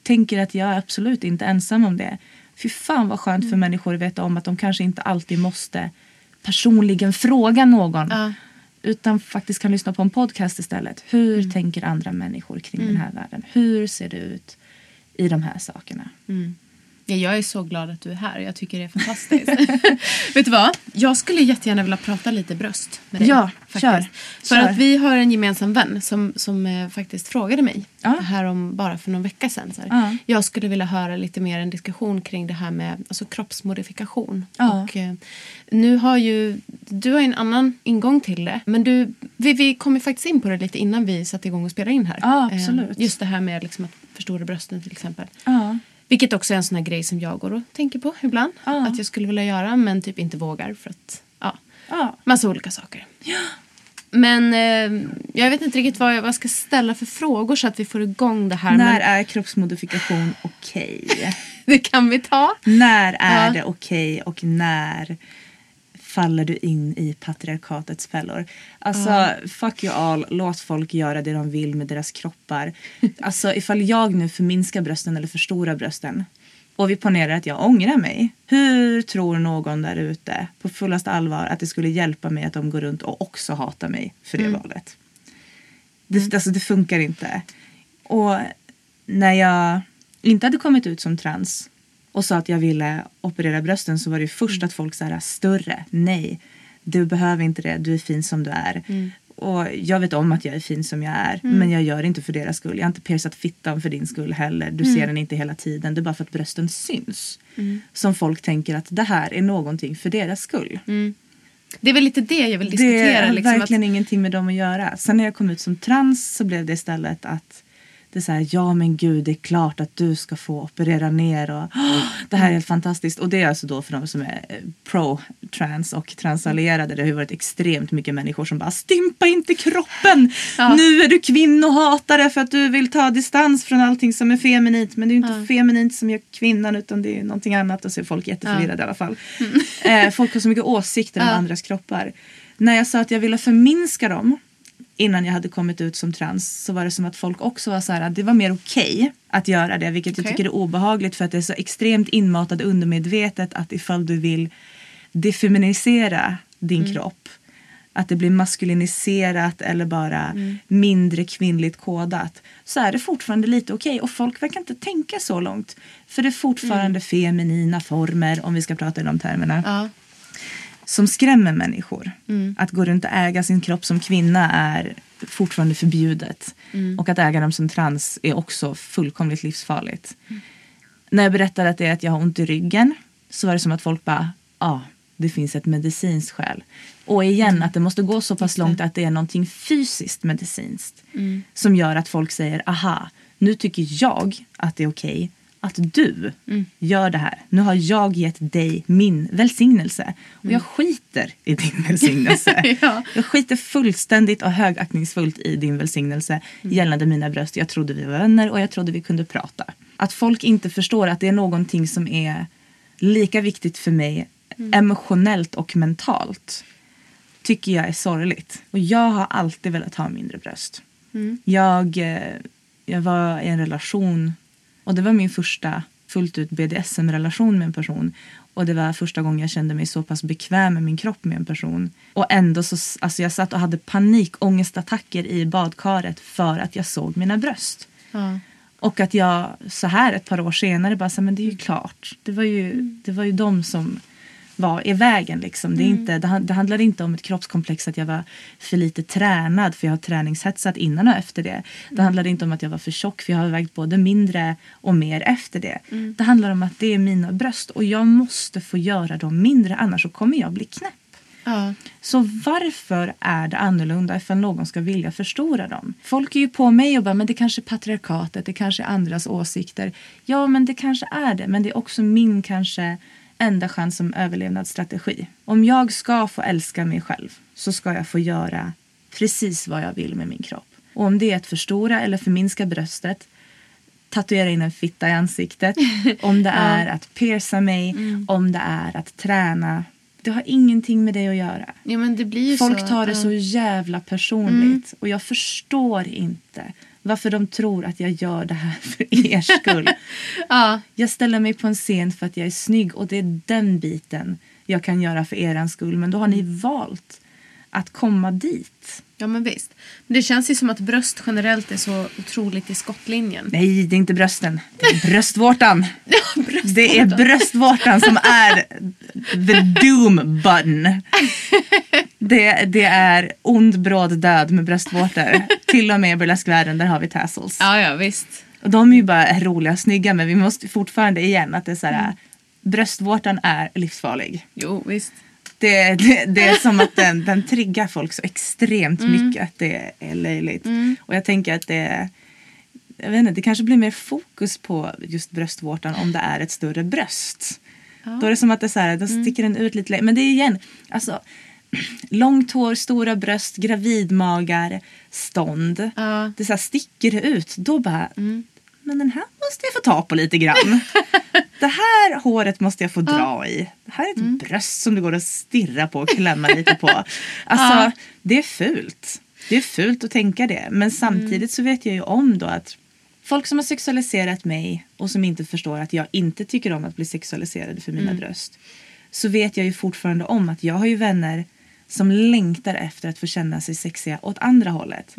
Tänker att jag är absolut inte ensam om det. Fy fan vad skönt Mm. för människor att veta om att de kanske inte alltid måste personligen fråga någon. Ja. Utan faktiskt kan lyssna på en podcast istället. Hur Mm. tänker andra människor kring den här världen? Hur ser det ut i de här sakerna? Ja, jag är så glad att du är här. Jag tycker det är fantastiskt. <laughs> Vet du vad? Jag skulle jättegärna vilja prata lite bröst med dig. Ja, faktiskt. kör. För Kör. att vi har en gemensam vän som, som eh, faktiskt frågade mig Ja. här om bara för någon vecka sedan. Så. Ja. Jag skulle vilja höra lite mer en diskussion kring det här med alltså, kroppsmodifikation. Ja. Och, eh, nu har ju du har en annan ingång till det. Men du, vi, vi kom ju faktiskt in på det lite innan vi satte igång och spelade in här. Ja, Eh, absolut. just det här med liksom, att förstora brösten till exempel. Ja. Vilket också är en sån här grej som jag går och tänker på ibland. Ja. Att jag skulle vilja göra men typ inte vågar för att, ja, Ja. massa olika saker. Men eh, jag vet inte riktigt vad jag, vad jag ska ställa för frågor så att vi får igång det här. När Men är kroppsmodifikation okej? <laughs> det kan vi ta. När är Ja. det okej och när faller du in i patriarkatets fällor? Alltså, fuck you all. Låt folk göra det de vill med deras kroppar. Alltså, ifall jag nu förminskar brösten eller förstorar brösten och vi ponerar att jag ångrar mig. Hur tror någon där ute på fullaste allvar att det skulle hjälpa mig att de går runt och också hatar mig för det valet? Det, alltså, det funkar inte. Och när jag inte hade kommit ut som trans och sa att jag ville operera brösten så var det ju först att folk sa större, nej, du behöver inte det, du är fin som du är. Och jag vet om att jag är fin som jag är men jag gör det inte för deras skull. Jag har inte piercat fittan för din skull heller. Du ser den inte hela tiden. Det är bara för att brösten syns. Som folk tänker att det här är någonting för deras skull. Det är väl lite det jag vill Det diskutera. har liksom, verkligen att, ingenting med dem att göra. Sen när jag kom ut som trans så blev det istället att det är så här, ja men gud det är klart att du ska få operera ner och "Åh, det här är helt fantastiskt. Och det är alltså då för de som är eh, pro-trans och transallierade. Det har ju varit extremt mycket människor som bara stympa inte kroppen. Ja. Nu är du kvinnohatare för att du vill ta distans från allting som är feminint. Men det är ju inte feminint som gör kvinnan utan det är någonting annat. Och så är folk jätteförvirrade i alla fall. Eh, folk har så mycket åsikter om Ja. andras kroppar. När jag sa att jag ville förminska dem innan jag hade kommit ut som trans så var det som att folk också var så här att det var mer okej att göra det vilket jag Okej. tycker är obehagligt för att det är så extremt inmatat undermedvetet att ifall du vill defeminisera din kropp att det blir maskuliniserat eller bara mindre kvinnligt kodat så är det fortfarande lite okej. Och folk verkar inte tänka så långt för det är fortfarande feminina former om vi ska prata i de termerna. Ja. Som skrämmer människor. Att gå runt och äga sin kropp som kvinna är fortfarande förbjudet. Och att äga dem som trans är också fullkomligt livsfarligt. När jag berättade att det är att jag har ont i ryggen så var det som att folk bara, ja, ah, det finns ett medicinskt skäl. Och igen, att det måste gå så pass långt att det är någonting fysiskt medicinskt som gör att folk säger, aha, nu tycker jag att det är okej att du gör det här. Nu har jag gett dig min välsignelse. Och jag skiter i din välsignelse. <laughs> Ja. Jag skiter fullständigt och högaktningsfullt i din välsignelse gällande mina bröst. Jag trodde vi var vänner och jag trodde vi kunde prata. Att folk inte förstår att det är någonting som är lika viktigt för mig emotionellt och mentalt tycker jag är sorgligt. Och jag har alltid velat ha mindre bröst. Jag, eh, jag var i en relation och det var min första fullt ut BDSM-relation med en person. Och det var första gången jag kände mig så pass bekväm med min kropp med en person. Och ändå så, alltså jag satt och hade panikångestattacker i badkaret för att jag såg mina bröst. Ja. Och att jag så här ett par år senare bara så här, men det är ju klart. Det var ju, det var ju de som var i vägen liksom. Det, är inte, det, det handlar inte om ett kroppskomplex att jag var för lite tränad för jag har träningshetsat innan och efter det. Det handlar inte om att jag var för tjock för jag har vägt både mindre och mer efter det. Det handlar om att det är mina bröst och jag måste få göra dem mindre annars så kommer jag bli knäpp. Ja. Så varför är det annorlunda ifall någon ska vilja förstora dem? Folk är ju på mig och bara, men det kanske är patriarkatet, det kanske är andras åsikter. Ja, men det kanske är det, men det är också min kanske enda chans som överlevnadsstrategi. Om jag ska få älska mig själv så ska jag få göra precis vad jag vill med min kropp. Och om det är att förstora eller förminska bröstet tatuera in en fitta i ansiktet, <laughs> om det är att pierca mig, om det är att träna. Det har ingenting med det att göra. ja, Folk så. tar det ja. så jävla personligt och jag förstår inte varför de tror att jag gör det här <laughs> för er skull. <laughs> Ja. Jag ställer mig på en scen för att jag är snygg och det är den biten jag kan göra för er skull. Men då har ni valt att komma dit. Ja, men visst. Men det känns ju som att bröst generellt är så otroligt i skottlinjen. Nej, det är inte brösten. Det är <laughs> bröstvårtan. Det är bröstvårtan som är the doom button. Det, det är ond bråd död med bröstvårtor. Till och med i burleskvärlden, där har vi tassels. Ja, ja, visst. Och de är ju bara roliga och snygga men vi måste fortfarande igen att det är så här. Bröstvårtan är livsfarlig. Jo, visst. Det, det, det är som att den, den triggar folk så extremt mycket att det är löjligt. Och jag tänker att det, jag vet inte, det kanske blir mer fokus på just bröstvårtan om det är ett större bröst. Då är det som att det så här, då sticker den ut lite. Men det är igen, alltså <clears throat> långt hår, stora bröst, gravidmagar, stånd. Ja. Det så här sticker det ut. Då bara, men den här måste jag få ta på lite grann. <laughs> det här håret måste jag få dra i. Det här är ett bröst som det går att stirra på och klämma lite på. <laughs> Alltså, det är fult. Det är fult att tänka det. Men samtidigt så vet jag ju om då att folk som har sexualiserat mig och som inte förstår att jag inte tycker om att bli sexualiserade för mina bröst. Så vet jag ju fortfarande om att jag har ju vänner som längtar efter att få känna sig sexiga åt andra hållet.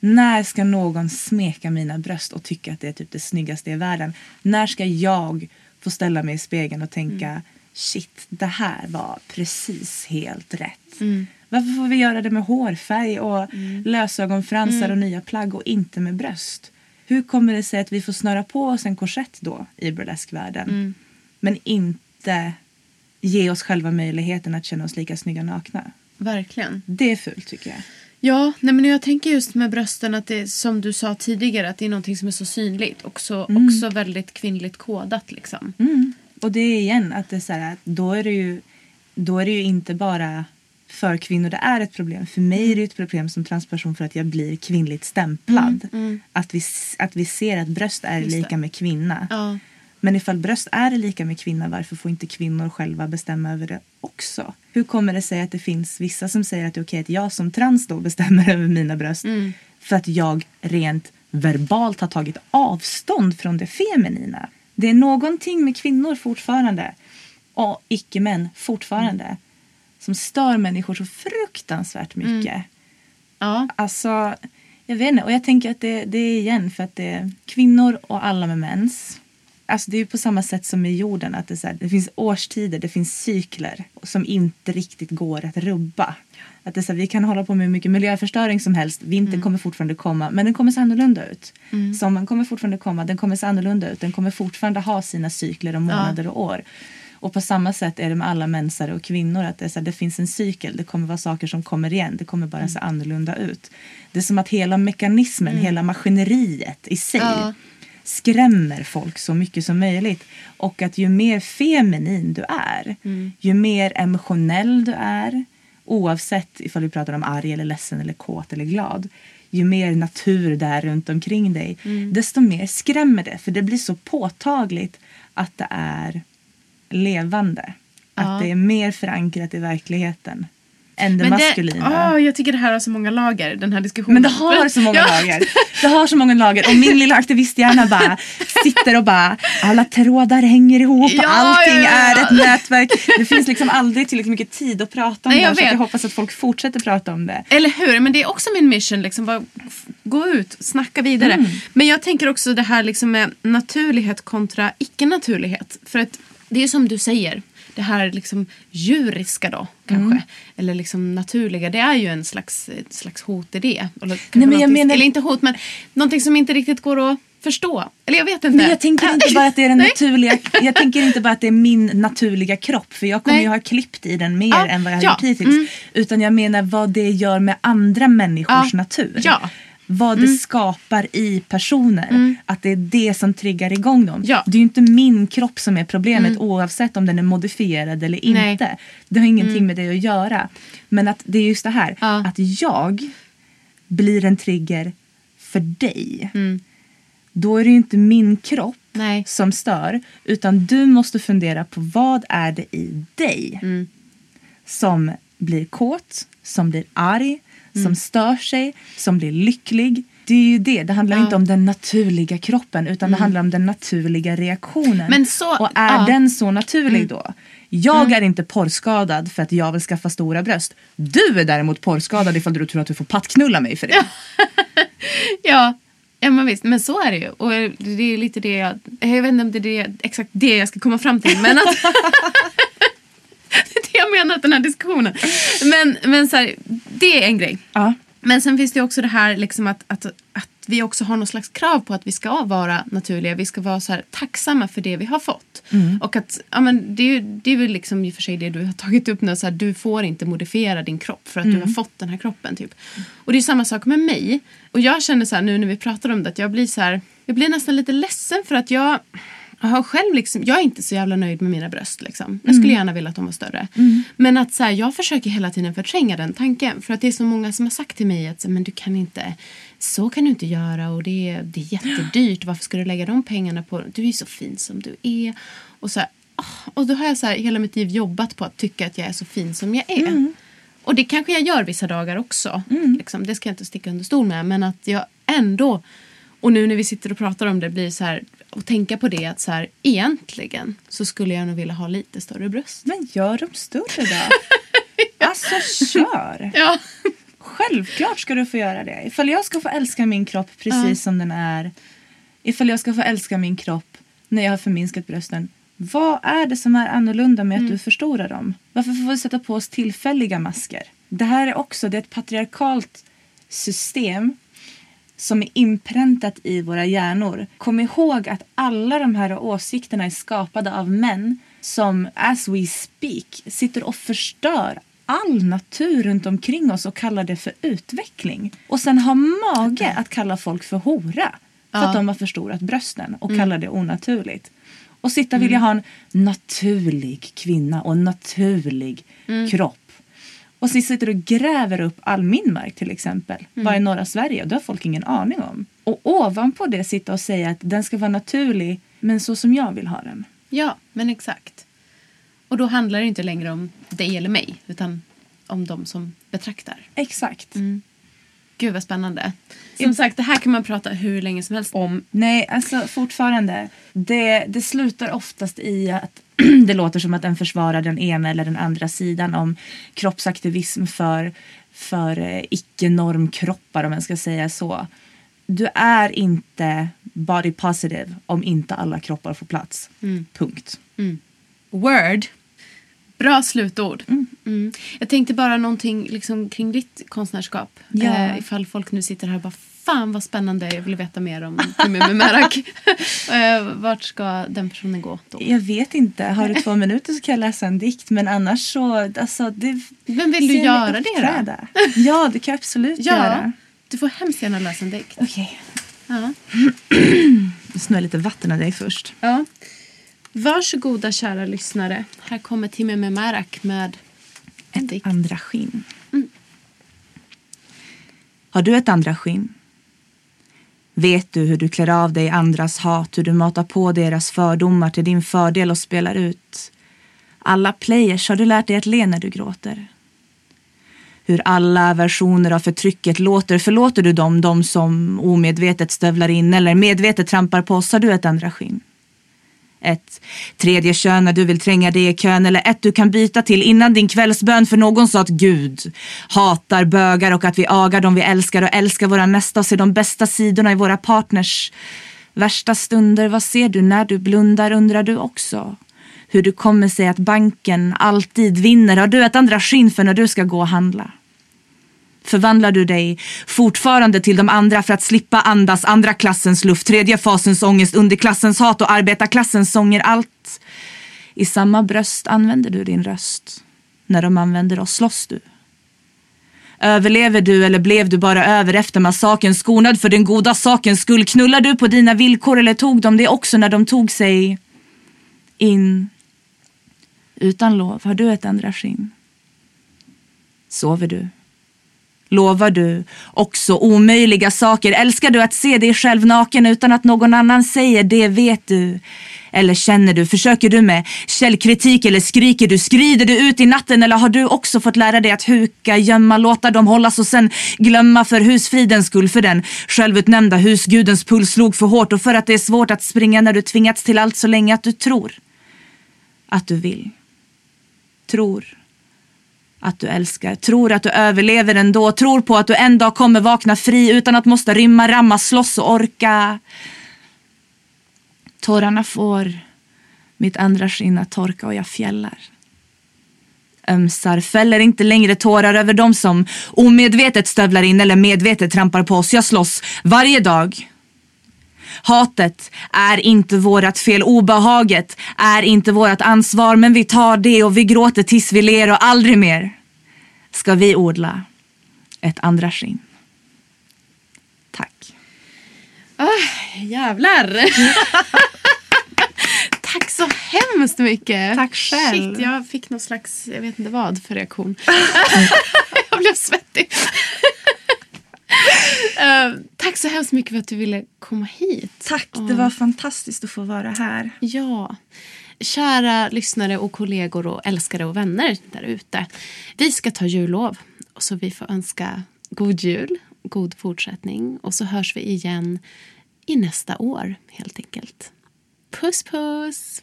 När ska någon smeka mina bröst och tycka att det är typ det snyggaste i världen? När ska jag få ställa mig i spegeln och tänka Mm. shit, det här var precis helt rätt. Mm. Varför får vi göra det med hårfärg och lösögonfransar Mm. och nya plagg och inte med bröst? Hur kommer det sig att vi får snöra på oss en korsett då i burleskvärlden Mm. men inte ge oss själva möjligheten att känna oss lika snygga nakna? Verkligen. Det är fult tycker jag. Ja, nej men jag tänker just med brösten att det som du sa tidigare att det är någonting som är så synligt och så, också väldigt kvinnligt kodat liksom. Mm. Och det är igen att det är så här, då är det ju då är det ju inte bara för kvinnor det är ett problem. För mig är det ett problem som transperson för att jag blir kvinnligt stämplad. Att, vi, att vi ser att bröst är Mm, Just det. lika med kvinna. Ja. Men ifall bröst är lika med kvinna, varför får inte kvinnor själva bestämma över det också? Hur kommer det sig att det finns vissa som säger att det är okej att jag som trans då bestämmer <laughs> över mina bröst Mm. för att jag rent verbalt har tagit avstånd från det feminina? Det är någonting med kvinnor fortfarande och icke-män fortfarande som stör människor så fruktansvärt mycket. Ja. Alltså, jag vet inte. Och jag tänker att det, det är igen för att det är kvinnor och alla med mens. Alltså det är på samma sätt som i jorden. Att det, så här, det finns årstider, det finns cykler som inte riktigt går att rubba. Att det så här, vi kan hålla på med hur mycket miljöförstöring som helst. Vintern kommer fortfarande komma, men den kommer se annorlunda ut. Sommaren kommer fortfarande komma, den kommer se annorlunda ut. Den kommer fortfarande ha sina cykler och månader och år. Och på samma sätt är det med alla mensare och kvinnor. Att det, är så här, det finns en cykel, det kommer vara saker som kommer igen. Det kommer bara se annorlunda ut. Det är som att hela mekanismen, hela maskineriet i sig Ja. Skrämmer folk så mycket som möjligt. Och att ju mer feminin du är, ju mer emotionell du är, oavsett ifall vi pratar om arg eller ledsen eller kåt eller glad, ju mer natur det är runt omkring dig, desto mer skrämmer det. För det blir så påtagligt att det är levande. Att det är mer förankrat i verkligheten än det maskulina. åh, jag tycker det här har så många lager, den här diskussionen. Men det har så många Ja. lager. <laughs> Det har så många lager. Och min lilla aktivisthjärna bara sitter och bara alla trådar hänger ihop. Ja, allting ja, är ett nätverk. Det finns liksom aldrig tillräckligt mycket tid att prata om Nej, det. jag här, Så att vet. jag hoppas att folk fortsätter prata om det. Eller hur? Men det är också min mission. Liksom, bara gå ut, snacka vidare. Mm. Men jag tänker också det här liksom med naturlighet kontra icke-naturlighet. För att det är som du säger. Det här liksom djuriska då, kanske. Mm. Eller liksom naturliga. Det är ju en slags, slags hot i det. Eller, Nej, men jag menar- eller inte hot, men någonting som inte riktigt går att förstå. Eller jag vet inte. Men jag tänker inte bara att det är den <laughs> naturliga, jag <laughs> tänker inte bara att det är min naturliga kropp för jag kommer Nej. ju ha klippt i den mer Ja, än vad jag har ja, gjort hittills. mm. Utan jag menar vad det gör med andra människors Ja, natur. ja. Mm. Vad det skapar i personer. Att det är det som triggar igång dem. Ja. Det är ju inte min kropp som är problemet oavsett om den är modifierad eller Nej. inte. Det har ingenting med det att göra. Men att det är just det här Ja. att jag blir en trigger för dig. Då är det ju inte min kropp Nej. som stör. Utan du måste fundera på vad är det i dig Mm. som blir kåt, som blir arg, Mm. som stör sig, som blir lycklig. Det är ju det. Det handlar Ja. Mm. inte om den naturliga kroppen utan det handlar om den naturliga reaktionen. Men så- Och är ja. Mm. den så naturlig då? Jag är inte porrskadad för att jag vill skaffa stora bröst. Du är däremot porrskadad ifall du tror att du får pattknulla mig för det. <laughs> Ja, ja men visst. Men så är det ju. Och det är lite det jag... Jag vet inte om det är det, exakt det jag ska komma fram till. Men att... <laughs> <laughs> det är det jag menar, den här diskussionen. Men, men så här, det är en grej. Ja. Men sen finns det också det här liksom att, att, att vi också har någon slags krav på att vi ska vara naturliga. Vi ska vara så här tacksamma för det vi har fått. Och att, ja, men det, är ju, det är väl liksom i och för sig det du har tagit upp nu. Så här, du får inte modifiera din kropp för att du har fått den här kroppen. Typ. Och det är samma sak med mig. Och jag känner så här nu när vi pratar om det att jag blir så här, jag blir nästan lite ledsen för att jag jag har själv liksom, jag är inte så jävla nöjd med mina bröst. Liksom. Jag skulle gärna vilja att de var större. Men att så här, jag försöker hela tiden förtränga den tanken. För att det är så många som har sagt till mig att så, men du kan inte, så kan du inte göra och det är, det är jättedyrt. Varför ska du lägga de pengarna på, du är så fin som du är. Och, så här, ah, och då har jag så här, hela mitt liv jobbat på att tycka att jag är så fin som jag är. Och det kanske jag gör vissa dagar också. Liksom, det ska jag inte sticka under stol med. Men att jag ändå, och nu när vi sitter och pratar om det, blir så här, och tänka på det att så här, egentligen så skulle jag nog vilja ha lite större bröst. Men gör dem större då. <laughs> Alltså kör. <laughs> Ja, Självklart ska du få göra det. Ifall jag ska få älska min kropp precis Ja. som den är. Ifall jag ska få älska min kropp när jag har förminskat brösten. Vad är det som är annorlunda med att du förstorar dem? Varför får vi sätta på oss tillfälliga masker? Det här är också det är ett patriarkalt system som är inpräntat i våra hjärnor. Kom ihåg att alla de här åsikterna är skapade av män som as we speak sitter och förstör all natur runt omkring oss och kallar det för utveckling. Och sen har mage att kalla folk för hora för att de har förstorat brösten och kallar det onaturligt. Och sitta vilja ha en naturlig kvinna och en naturlig kropp. Och så sitter du och gräver upp all min mark till exempel. Bara i norra Sverige. Och det har folk ingen aning om. Och ovanpå det sitta och säga att den ska vara naturlig men så som jag vill ha den. Ja, men exakt. Och då handlar det inte längre om dig eller mig utan om de som betraktar. Exakt. Gud vad spännande. Som sagt, det här kan man prata hur länge som helst om. Nej, alltså fortfarande. Det, det slutar oftast i att <clears throat> det låter som att den försvarar den ena eller den andra sidan om kroppsaktivism för, för eh, icke-normkroppar om man ska säga så. Du är inte body positive om inte alla kroppar får plats. Punkt. Word. Bra slutord. Mm. Jag tänkte bara någonting liksom kring ditt konstnärskap. Ja. Eh, ifall folk nu sitter här och bara Fan vad spännande, jag vill veta mer om Timmy Merak. <laughs> eh, vart ska den personen gå då? Jag vet inte. Har du två <laughs> minuter så kan jag läsa en dikt. Men annars så... Alltså, det, Men vill du göra det då? Ja, det kan jag absolut Ja, göra. du får hemskt gärna läsa en dikt. Okej. Ja. <clears throat> Jag snöar lite vatten av dig först. Ja. Varsågoda kära lyssnare. Här kommer Timmy Merak med Ett dikt. andra skinn. Har du ett andra skinn? Vet du hur du klär av dig andras hat, hur du matar på deras fördomar till din fördel och spelar ut? Alla players har du lärt dig att le när du gråter. Hur alla versioner av förtrycket låter, förlåter du dem, de som omedvetet stövlar in eller medvetet trampar på oss, har du ett andra skinn? Ett tredje kön när du vill tränga dig i kön eller ett du kan byta till innan din kvällsbön för någon sa att Gud hatar bögar och att vi agar dem vi älskar och älskar våra nästa och ser de bästa sidorna i våra partners värsta stunder. Vad ser du när du blundar undrar du också. Hur du kommer sig att banken alltid vinner. Har du ett andra skinn för när du ska gå och handla? Förvandlar du dig fortfarande till de andra för att slippa andas andra klassens luft, tredje fasens ångest, underklassens hat och arbetarklassens sånger. Allt i samma bröst använder du din röst. När de använder oss slåss du. Överlever du eller blev du bara över efter massaken skonad för den goda sakens skull? Knullar du på dina villkor eller tog de det också när de tog sig in? Utan lov har du ett andra skinn. Sover du? Lovar du också omöjliga saker? Älskar du att se dig själv naken utan att någon annan säger det vet du? Eller känner du? Försöker du med källkritik eller skriker du? Skrider du ut i natten eller har du också fått lära dig att huka, gömma, låta dem hållas och sen glömma för husfridens skull för den självutnämnda husgudens puls slog för hårt och för att det är svårt att springa när du tvingats till allt så länge att du tror att du vill. Tror att du älskar, tror att du överlever ändå, tror på att du en dag kommer vakna fri utan att måste rymma, ramma, slåss och orka. Tårarna får mitt andra skinn att torka och jag fjällar. Ömsar, fäller inte längre tårar över dem som omedvetet stövlar in eller medvetet trampar på oss. Jag slåss varje dag. Hatet är inte vårat fel, obehaget är inte vårat ansvar men vi tar det och vi gråter tills vi ler och aldrig mer ska vi odla ett andra skinn. Tack. Jävlar! <laughs> Tack så hemskt mycket. Tack själv. Shit, jag fick någon slags, jag vet inte vad för reaktion. <laughs> <laughs> jag blev svettig. Eh, tack så hemskt mycket för att du ville komma hit. Tack, det var fantastiskt att få vara här. Ja. Kära lyssnare och kollegor och älskare och vänner där ute. Vi ska ta jullov. Så vi får önska god jul, god fortsättning och så hörs vi igen i nästa år helt enkelt. Puss puss!